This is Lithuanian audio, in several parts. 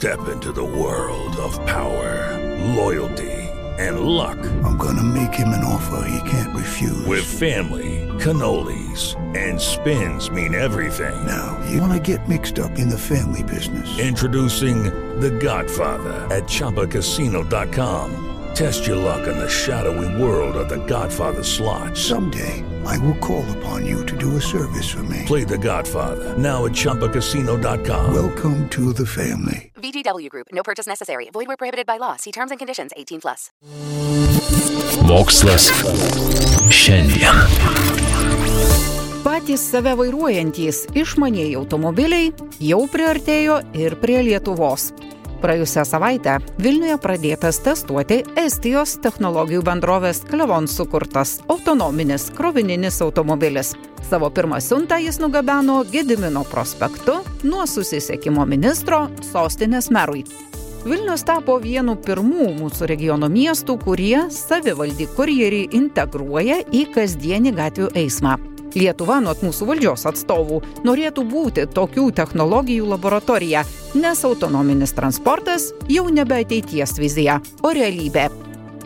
Step into the world of power, loyalty, and luck. I'm gonna make him an offer he can't refuse. With family, cannolis, and spins mean everything. Now, you wanna get mixed up in the family business. Introducing The Godfather at ChumbaCasino.com. Test your luck in the shadowy world of The Godfather slot. Someday, I will call upon you to do a service for me. Play The Godfather now at ChumbaCasino.com. Welcome to the family. VGW Group. No purchase necessary. Void where prohibited by law. See terms and conditions. 18 plus. Mokslas šiandien. Patys save vairuojantys išmaniai automobiliai jau priartėjo ir prie Lietuvos. Praėjusią savaitę Vilniuje pradėtas testuoti Estijos technologijų bendrovės Klevon sukurtas autonominis krovininis automobilis. Savo pirmą siuntą jis nugabeno Gedimino prospektu nuo susisiekimo ministro sostinės merui. Vilnius tapo vienu pirmų mūsų regiono miestų, kurie savivaldį kurjerį integruoja į kasdienį gatvių eismą. Lietuva nuo mūsų valdžios atstovų norėtų būti tokių technologijų laboratorija, nes autonominis transportas jau nebe ateities vizija, o realybė.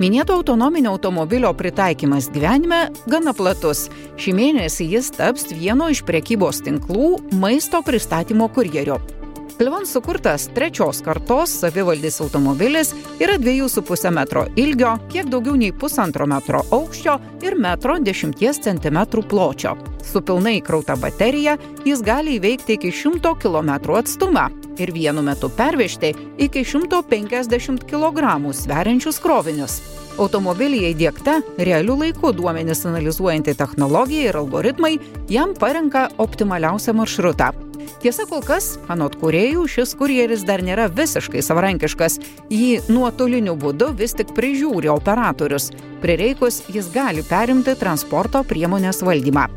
Minėto autonominio automobilio pritaikymas gyvenime gana platus. Šį mėnesį jis taps vieno iš prekybos tinklų maisto pristatymo kurjerio. Klevon sukurtas trečios kartos savivaldis automobilis yra 2,5 metro ilgio, kiek daugiau nei pusantro metro aukščio ir metro 10 cm pločio. Su pilnai įkrauta baterija jis gali įveikti iki 100 km atstumą ir vienu metu pervežti iki 150 kg sveriančius krovinius. Automobilyje įdėkta realių laikų duomenis analizuojanti technologija ir algoritmai jam parenka optimaliausią maršrutą. Tiesa, kol kas, anot kuriejų, šis kurjeris dar nėra visiškai savarankiškas. Jį nuotoliniu būdu vis tik prižiūri operatorius. Prireikus jis gali perimti transporto priemonės valdymą.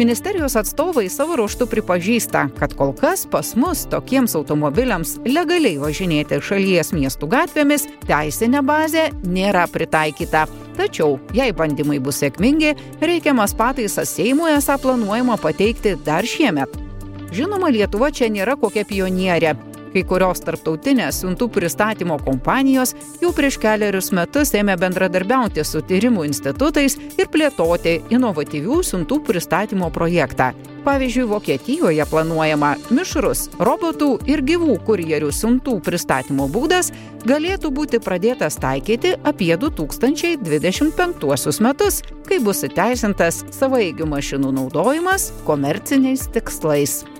Ministerijos atstovai savo ruoštų pripažįsta, kad kol kas pas mus tokiems automobiliams legaliai važinėti šalies miestų gatvėmis teisinė bazė nėra pritaikyta. Tačiau, jei bandymai bus sėkmingi, reikiamas pataisas Seimui esą planuojama pateikti dar šiemet. Žinoma, Lietuva čia nėra kokia pionierė. Kai kurios tarptautinės siuntų pristatymo kompanijos jau prieš keliarius metus ėmė bendradarbiauti su tyrimų institutais ir plėtoti inovatyvių siuntų pristatymo projektą. Pavyzdžiui, Vokietijoje planuojama mišrus robotų ir gyvų kurjerių siuntų pristatymo būdas galėtų būti pradėtas taikyti apie 2025 metus, kai bus įteisintas savaigių mašinų naudojimas komerciniais tikslais.